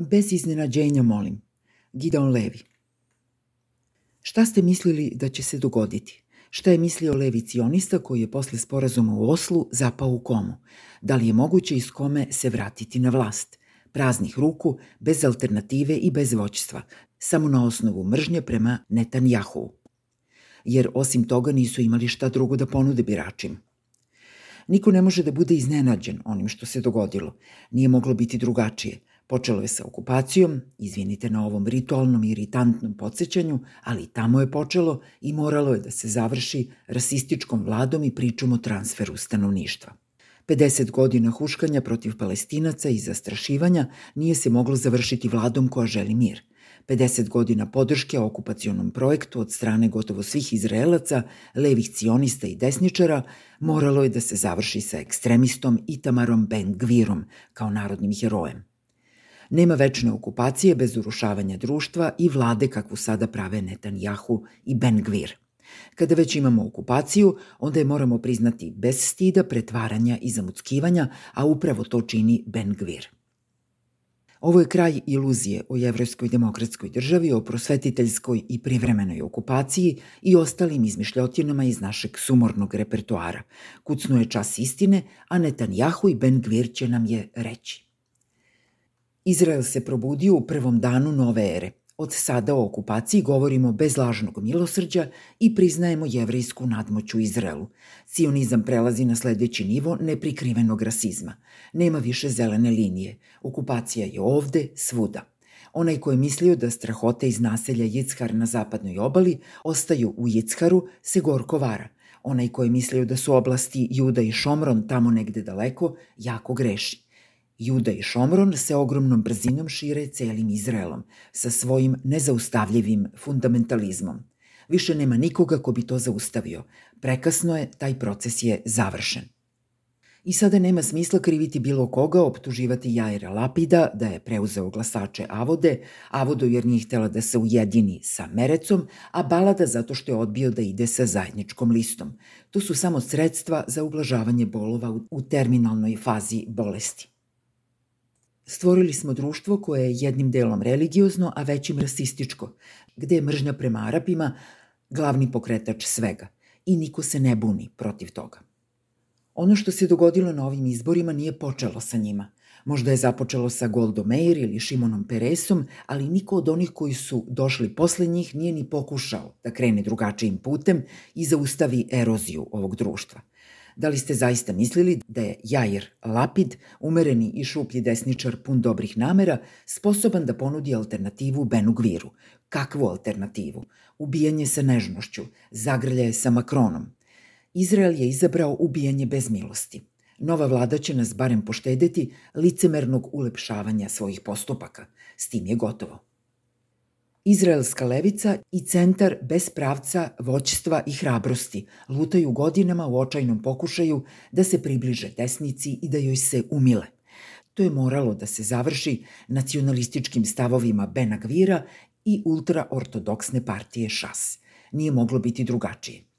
Bez iznenađenja molim. Gideon Levi. Šta ste mislili da će se dogoditi? Šta je mislio levi cionista koji je posle sporazuma u Oslu zapao u komu? Da li je moguće iz kome se vratiti na vlast? Praznih ruku, bez alternative i bez voćstva, samo na osnovu mržnje prema Netanjahu. Jer osim toga nisu imali šta drugo da ponude biračima. Niko ne može da bude iznenađen onim što se dogodilo. Nije moglo biti drugačije – Počelo je sa okupacijom, izvinite na ovom ritualnom iritantnom podsjećanju, ali tamo je počelo i moralo je da se završi rasističkom vladom i pričom o transferu stanovništva. 50 godina huškanja protiv palestinaca i zastrašivanja nije se moglo završiti vladom koja želi mir. 50 godina podrške okupacionom projektu od strane gotovo svih Izraelaca, levih cionista i desničara moralo je da se završi sa ekstremistom Itamarom Ben Gvirom kao narodnim herojem. Nema večne okupacije bez urušavanja društva i vlade kakvu sada prave Netanjahu i Ben Gvir. Kada već imamo okupaciju, onda je moramo priznati bez stida, pretvaranja i zamuckivanja, a upravo to čini Ben Gvir. Ovo je kraj iluzije o jevrojskoj demokratskoj državi, o prosvetiteljskoj i privremenoj okupaciji i ostalim izmišljotinama iz našeg sumornog repertoara. Kucnu je čas istine, a Netanjahu i Ben Gvir će nam je reći. Izrael se probudio u prvom danu nove ere. Od sada o okupaciji govorimo bez lažnog milosrđa i priznajemo jevrijsku nadmoć u Izraelu. Sionizam prelazi na sledeći nivo neprikrivenog rasizma. Nema više zelene linije. Okupacija je ovde, svuda. Onaj ko je mislio da strahote iz naselja Jickar na zapadnoj obali ostaju u Jickaru se gorko vara. Onaj ko je mislio da su oblasti Juda i Šomron tamo negde daleko, jako greši. Juda i Šomron se ogromnom brzinom šire celim Izraelom, sa svojim nezaustavljivim fundamentalizmom. Više nema nikoga ko bi to zaustavio. Prekasno je, taj proces je završen. I sada nema smisla kriviti bilo koga, optuživati Jaira Lapida da je preuzeo glasače Avode, Avodo jer nije htela da se ujedini sa Merecom, a Balada zato što je odbio da ide sa zajedničkom listom. To su samo sredstva za ublažavanje bolova u terminalnoj fazi bolesti. Stvorili smo društvo koje je jednim delom religiozno, a većim rasističko, gde je mržnja prema Arapima glavni pokretač svega i niko se ne buni protiv toga. Ono što se dogodilo na ovim izborima nije počelo sa njima. Možda je započelo sa Goldo Meir ili Šimonom Peresom, ali niko od onih koji su došli posle njih nije ni pokušao da krene drugačijim putem i zaustavi eroziju ovog društva. Da li ste zaista mislili da je Jair Lapid, umereni i šuplji desničar pun dobrih namera, sposoban da ponudi alternativu Benu Gviru? Kakvu alternativu? Ubijanje sa nežnošću, zagrljaje sa Makronom. Izrael je izabrao ubijanje bez milosti. Nova vlada će nas barem poštedeti licemernog ulepšavanja svojih postupaka. S tim je gotovo. Izraelska levica i centar bez pravca, voćstva i hrabrosti lutaju godinama u očajnom pokušaju da se približe desnici i da joj se umile. To je moralo da se završi nacionalističkim stavovima Bena Gvira i ultraortodoksne partije Šas. Nije moglo biti drugačije.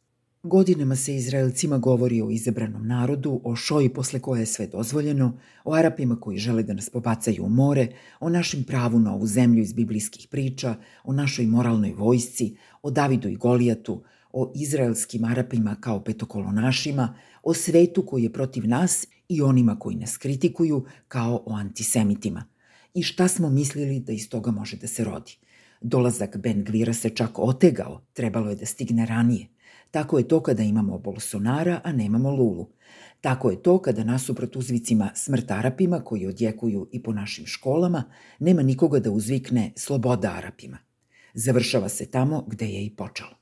Godinama se Izraelcima govori o izabranom narodu, o šoji posle koje je sve dozvoljeno, o Arapima koji žele da nas pobacaju u more, o našem pravu na ovu zemlju iz biblijskih priča, o našoj moralnoj vojsci, o Davidu i Golijatu, o izraelskim Arapima kao petokolonašima, o svetu koji je protiv nas i onima koji nas kritikuju kao o antisemitima. I šta smo mislili da iz toga može da se rodi? Dolazak Ben Gvira se čak otegao, trebalo je da stigne ranije – Tako je to kada imamo Bolsonara, a nemamo Lulu. Tako je to kada nasuprot uzvicima smrt Arapima koji odjekuju i po našim školama, nema nikoga da uzvikne sloboda Arapima. Završava se tamo gde je i počelo.